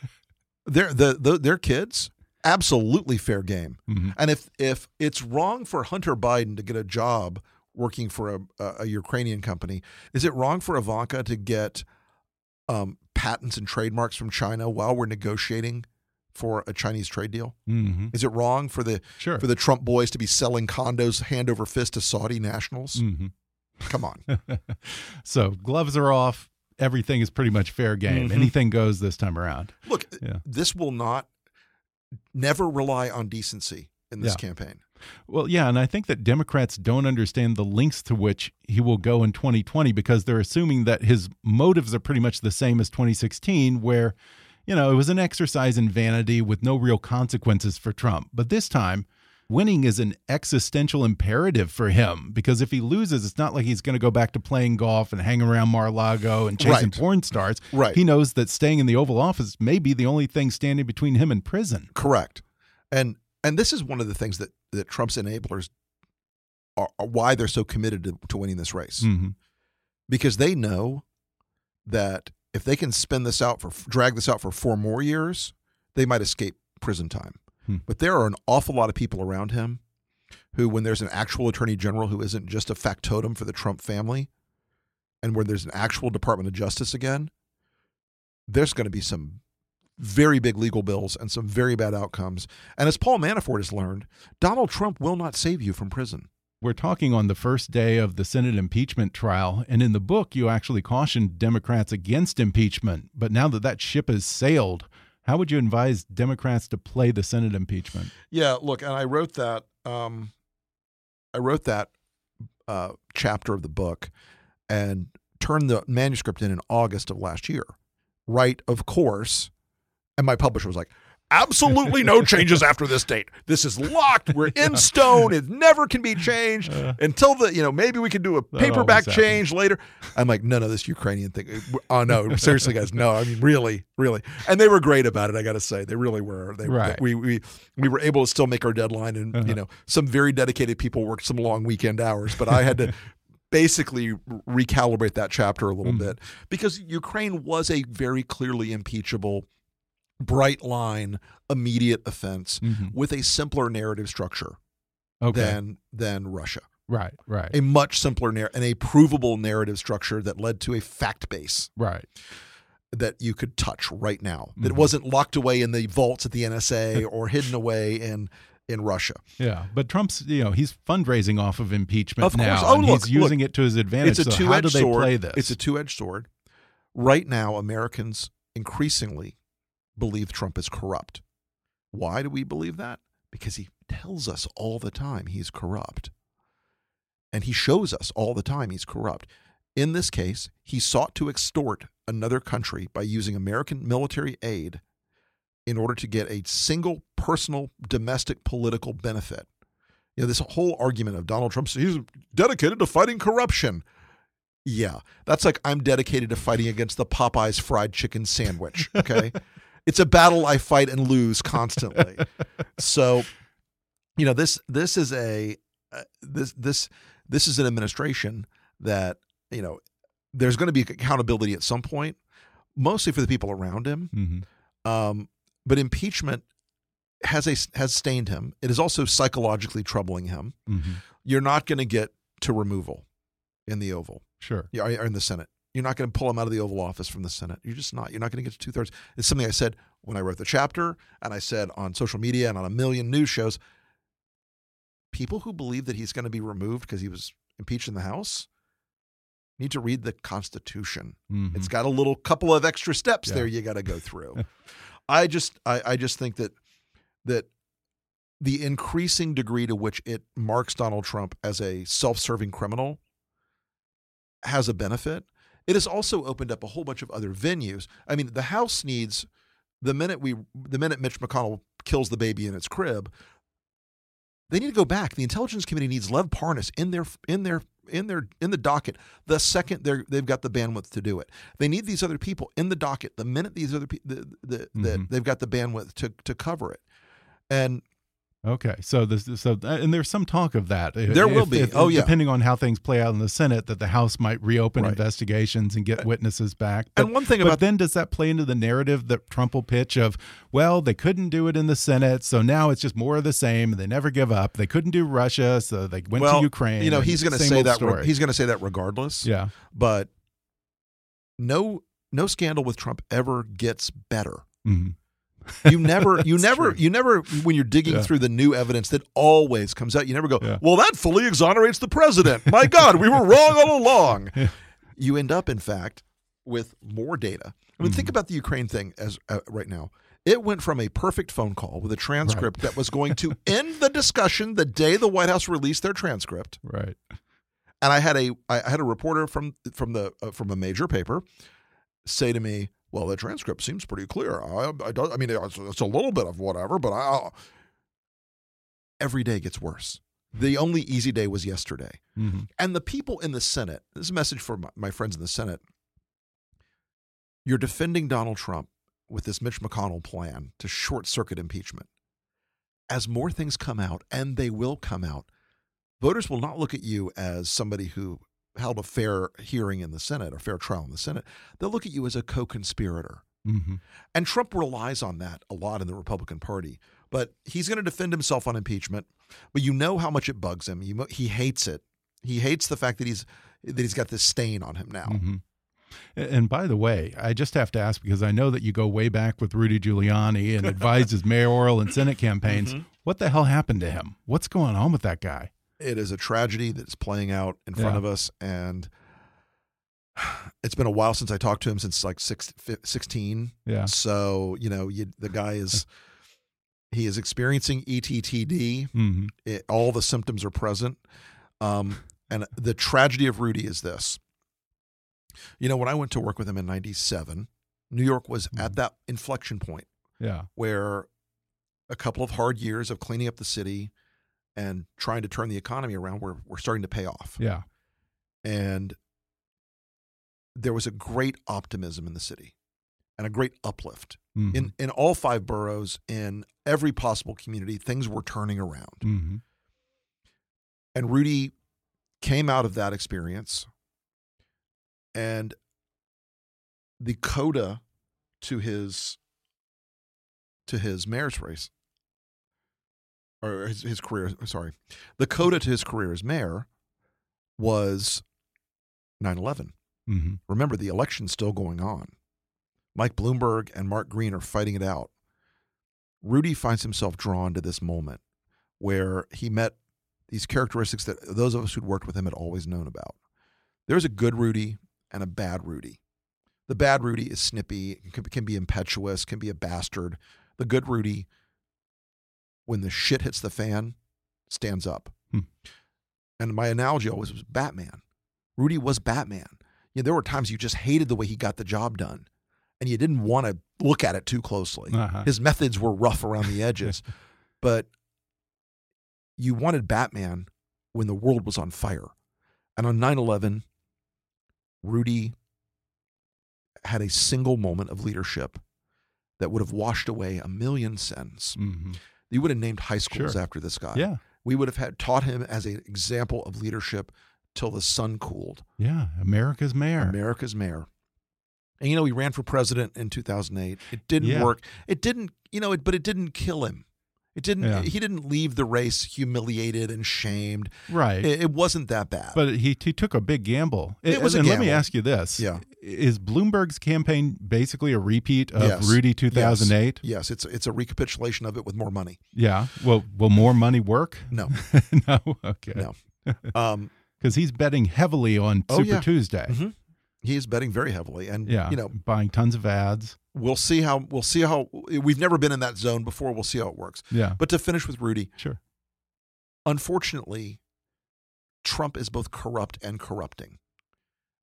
They're the, the their kids absolutely fair game. Mhm. And if if it's wrong for Hunter Biden to get a job working for a, a, Ukrainian company, is it wrong for Ivanka to get um, patents and trademarks from China while we're negotiating for a Chinese trade deal? hmm Is it wrong for the Sure. for the Trump boys to be selling condos hand over fist to Saudi nationals? hmm Come on. so gloves are off. Everything is pretty much fair game. Mhm. Anything goes this time around. Look, Yeah. this will not never rely on decency in this Yeah. campaign. Well, yeah, and I think that Democrats don't understand the lengths to which he will go in 2020 because they're assuming that his motives are pretty much the same as 2016, where, you know, it was an exercise in vanity with no real consequences for Trump. But this time, winning is an existential imperative for him because if he loses, it's not like he's going to go back to playing golf and hang around Mar-a-Lago and chasing Right. porn stars. Right. He knows that staying in the Oval Office may be the only thing standing between him and prison. Correct. And and this is one of the things that that Trump's enablers are, are why they're so committed to, to winning this race hmm because they know that if they can spin this out for drag this out for four more years, they might escape prison time. Hmm. But there are an awful lot of people around him who, when there's an actual attorney general who isn't just a factotum for the Trump family, and where there's an actual Department of Justice again, there's going to be some very big legal bills and some very bad outcomes. And as Paul Manafort has learned, Donald Trump will not save you from prison. We're talking on the first day of the Senate impeachment trial, and in the book, you actually cautioned Democrats against impeachment. But now that that ship has sailed, how would you advise Democrats to play the Senate impeachment? Yeah, look, and I wrote that. Um, I wrote that uh, chapter of the book and turned the manuscript in in August of last year. Right, of course. And my publisher was like, "Absolutely no changes after this date. This is locked. We're in stone. It never can be changed until the you know maybe we can do a paperback change later." I'm like, "No, no, this Ukrainian thing. Oh no, seriously, guys, no. I mean, really, really." And they were great about it. I got to say, they really were. They, Right. we we we were able to still make our deadline, and Uh-huh. you know, some very dedicated people worked some long weekend hours, but I had to. Basically, recalibrate that chapter a little Mhm. bit because Ukraine was a very clearly impeachable, bright line, immediate offense Mhm. with a simpler narrative structure Okay. than than Russia. right, right, A much simpler narr- and a provable narrative structure that led to a fact base right. that you could touch right now. That Mhm. wasn't locked away in the vaults at the NSA or hidden away in in Russia. Yeah, but Trump's, you know, he's fundraising off of impeachment Of now, Oh, and look, he's using look. it to his advantage. It's a so two how do they sword. play this? It's a two edged sword. Right now, Americans increasingly believe Trump is corrupt. Why do we believe that? Because he tells us all the time he's corrupt. And he shows us all the time he's corrupt. In this case, he sought to extort another country by using American military aid in order to get a single personal domestic political benefit. You know, this whole argument of Donald Trump, he's dedicated to fighting corruption. Yeah, that's like I'm dedicated to fighting against the Popeyes fried chicken sandwich. Okay. it's a battle I fight and lose constantly. so, you know, this this is a uh, this this this is an administration that, you know, there's going to be accountability at some point, mostly for the people around him. Mhm. Um, but impeachment has a has stained him. It is also psychologically troubling him. Mhm. You're not going to get to removal in the Oval. Sure. Yeah, or in the Senate. You're not going to pull him out of the Oval Office from the Senate. You're just not. You're not going to get to two thirds. It's something I said when I wrote the chapter, and I said on social media and on a million news shows. People who believe that he's going to be removed because he was impeached in the House need to read the Constitution. Mhm. It's got a little couple of extra steps Yeah. there you got to go through. I just I, I just think that that the increasing degree to which it marks Donald Trump as a self-serving criminal has a benefit. It has also opened up a whole bunch of other venues. I mean, the House needs the minute we the minute Mitch McConnell kills the baby in its crib, they need to go back. The Intelligence Committee needs Lev Parnas in their in their in their in the docket the second they're they've got the bandwidth to do it. They need these other people in the docket the minute these other people the, the, that Mhm. they've got the bandwidth to to cover it. And Okay, so this, so uh, and there's some talk of that. Uh, there will be. Oh, yeah. depending on how things play out in the Senate, that the House might reopen Right. investigations and get uh, witnesses back. And one thing but about- then does that play into the narrative that Trump will pitch of, well, they couldn't do it in the Senate, so now it's just more of the same. They never give up. They couldn't do Russia, so they went well, to Ukraine. You know, he's going to say that. He's going to say that regardless. yeah, But no, no scandal with Trump ever gets better. Mhm. You never, you never, true. you never, when you're digging Yeah. through the new evidence that always comes out, you never go, Yeah. well, that fully exonerates the president. My God, we were wrong all along. You end up, in fact, with more data. I mean, think about the Ukraine thing as uh, right now. It went from a perfect phone call with a transcript that was going to end the discussion the day the White House released their transcript right. and I had a I had a reporter from from the uh, from a major paper say to me, "Well, the transcript seems pretty clear. I I, don't, I mean, it's, it's a little bit of whatever, but I every day gets worse. The only easy day was yesterday, Mhm. and the people in the Senate. This is a message for my, my friends in the Senate. You're defending Donald Trump with this Mitch McConnell plan to short circuit impeachment. As more things come out, and they will come out, voters will not look at you as somebody who held a fair hearing in the Senate or fair trial in the Senate. They'll look at you as a co conspirator. Mhm. And Trump relies on that a lot in the Republican Party. But he's going to defend himself on impeachment. But you know how much it bugs him. Mo- he hates it. He hates the fact that he's that he's got this stain on him now. Mhm. And by the way, I just have to ask because I know that you go way back with Rudy Giuliani and advised his mayoral and Senate campaigns. Mm-hmm. What the hell happened to him? What's going on with that guy? It is a tragedy that's playing out in front Yeah. of us, and it's been a while since I talked to him since like six, 16. Yeah. So you know, you, the guy is he is experiencing ETTD. hmm It, all the symptoms are present. Um, and the tragedy of Rudy is this. You know, when I went to work with him in '97, New York was at that inflection point Yeah. where a couple of hard years of cleaning up the city and trying to turn the economy around were, were starting to pay off. Yeah. And there was a great optimism in the city and a great uplift. Mhm. In, in all five boroughs, in every possible community, things were turning around. Mhm. And Rudy came out of that experience and the coda to his to his mayor's race or his, his career sorry the coda to his career as mayor was 9-11 Mhm. remember the election's still going on. Mike bloomberg and mark green are fighting it out. Rudy finds himself drawn to this moment where he met these characteristics that those of us who'd worked with him had always known about. There's a good rudy and a bad rudy. The bad rudy is snippy can, can be impetuous can be a bastard. The good rudy when the shit hits the fan stands up. Hmm. and my analogy always was batman. Rudy was batman. You know, there were times you just hated the way he got the job done and you didn't want to look at it too closely. Uh-huh. his methods were rough around the edges. But you wanted batman when the world was on fire. And on 9-11 rudy had a single moment of leadership that would have washed away a million sins Mhm. You would have named high schools Sure. after this guy Yeah. we would have had taught him as an example of leadership till the sun cooled Yeah. America's mayor. America's mayor. And you know, he ran for president in 2008. It didn't Yeah. work. It didn't, you know, it, but it didn't kill him. It didn't. Yeah. He didn't leave the race humiliated and shamed. Right. It, it wasn't that bad. but he, he took a big gamble. It was a and let me ask you this. Yeah. Is Bloomberg's campaign basically a repeat of Yes. Rudy 2008? yes, it's it's a recapitulation of it with more money. Yeah. Well, will more money work? No, no. Okay. no. Um, Because he's betting heavily on Oh, Super yeah. Tuesday. mhm. he is betting very heavily, and Yeah. you know, buying tons of ads. we'll see how we'll see how we've never been in that zone before. We'll see how it works. Yeah. But to finish with Rudy, Sure. unfortunately, Trump is both corrupt and corrupting.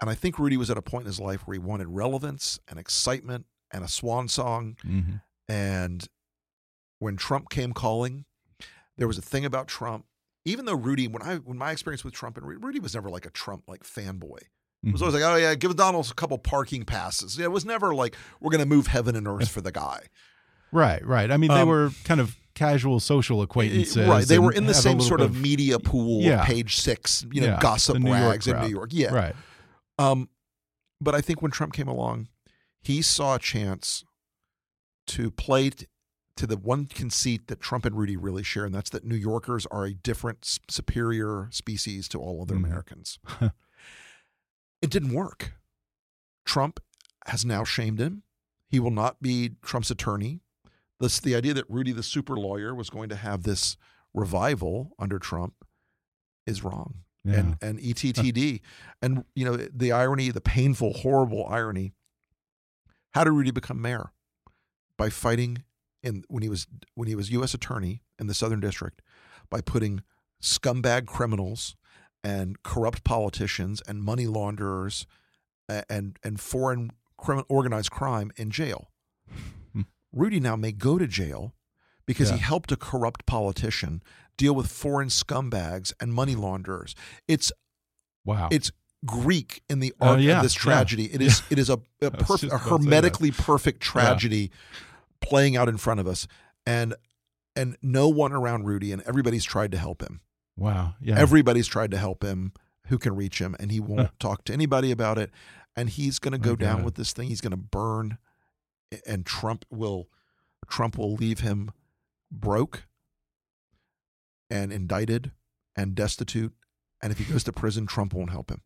And I think Rudy was at a point in his life where he wanted relevance and excitement and a swan song. hmm And when Trump came calling, there was a thing about Trump. Even though Rudy, when I when my experience with Trump and Ru- Rudy was never like a Trump like fanboy. It was always like, oh yeah, give Donald a couple parking passes. Yeah, it was never like we're going to move heaven and earth for the guy. Right. Right. I mean, they Um, were kind of casual social acquaintances. right. They were in the same sort bit of media pool, Yeah. page six, you know, Yeah, gossip rags in. New York. Yeah. Right. Um, but I think when Trump came along, he saw a chance to play t- to the one conceit that Trump and Rudy really share, and that's that New Yorkers are a different, superior species to all other Mhm. Americans. it didn't work. Trump has now shamed him. He will not be Trump's attorney. This, the idea that Rudy, the super lawyer, was going to have this revival under Trump is wrong Yeah. and and ETTD. and you know the irony, the painful, horrible irony. How did Rudy become mayor? By fighting in when he was when he was U.S. attorney in the Southern District, by putting scumbag criminals and corrupt politicians and money launderers and and foreign criminal organized crime in jail. Hmm. Rudy now may go to jail because he helped a corrupt politician deal with foreign scumbags and money launderers. It's wow. it's Greek in the Oh, art yeah, of this yeah. tragedy. It is it is a, a, perf- a about to say that. hermetically perfect tragedy playing out in front of us, and and no one around Rudy, and everybody's tried to help him. Wow. Yeah. Everybody's tried to help him who can reach him, and he won't Huh. talk to anybody about it. And he's going to go My down God. with this thing. He's going to burn, and Trump will Trump will leave him broke and indicted and destitute. And if he goes to prison, Trump won't help him.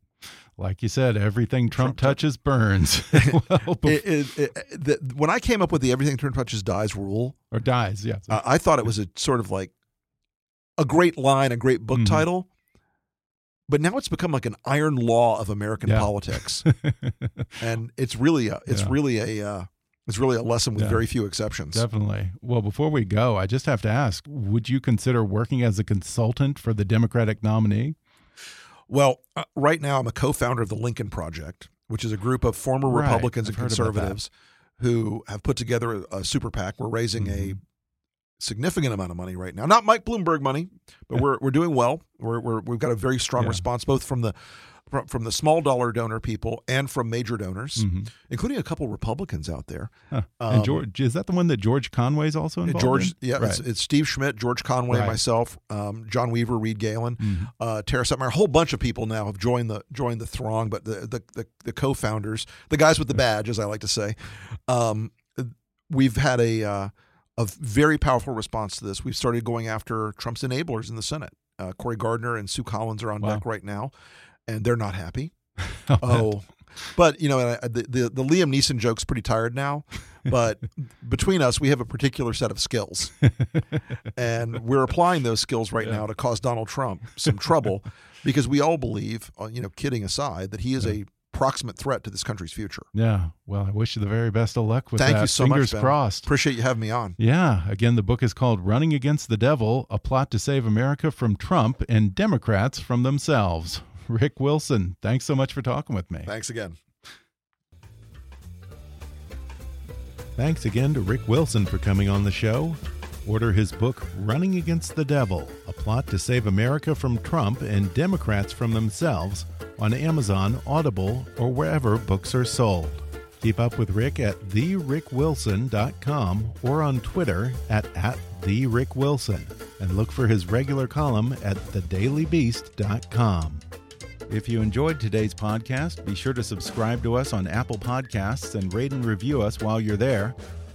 like you said, everything Trump, Trump- touches burns. well, It, it, it, the, when I came up with the everything Trump touches dies rule, or dies. Yeah. uh, I thought it was a sort of like a great line, a great book Mhm. title. But now it's become like an iron law of American Yeah. politics, and it's really a it's Yeah. really a uh, it's really a lesson with Yeah. very few exceptions. Definitely. Well, before we go, I just have to ask would you consider working as a consultant for the Democratic nominee? Well, uh, right now I'm a co-founder of the Lincoln Project, which is a group of former Right. Republicans I've and heard about that. conservatives who have put together a, a super PAC. We're raising a Mhm. Significant amount of money right now. Not Mike Bloomberg money, but we're we're doing well. We're, we're we've got a very strong Yeah. response both from the from, from the small dollar donor people and from major donors, Mhm. including a couple Republicans out there. Huh. Um, and George, is that the one that George Conway's also involved George, in? yeah, it's, Right. it's Steve Schmidt, George Conway, Right. myself, um, John Weaver, Reed Galen, Mhm. uh, Tara Setmayer. A whole bunch of people now have joined the joined the throng, but the the the, the co-founders, the guys with the badge, as I like to say, um, we've had a uh, a very powerful response to this. We've started going after Trump's enablers in the Senate. Uh, Cory Gardner and Sue Collins are on Wow. deck right now, and they're not happy. oh, but you know the, the the Liam Neeson joke's pretty tired now. But between us, we have a particular set of skills, and we're applying those skills right now to cause Donald Trump some trouble, because we all believe, uh, you know, kidding aside, that he is a proximate threat to this country's future. Yeah. Well, I wish you the very best of luck with Thank that. you so Fingers much. Ben. crossed. Appreciate you having me on. Yeah. Again, the book is called Running Against the Devil A Plot to Save America from Trump and Democrats from Themselves. Rick Wilson, thanks so much for talking with me. Thanks again. Thanks again to Rick Wilson for coming on the show. Order his book, Running Against the Devil A Plot to Save America from Trump and Democrats from Themselves on Amazon, Audible, or wherever books are sold. Keep up with Rick at therickwilson.com or on Twitter at, at therickwilson. And look for his regular column at thedailybeast.com. If you enjoyed today's podcast, be sure to subscribe to us on Apple Podcasts and rate and review us while you're there.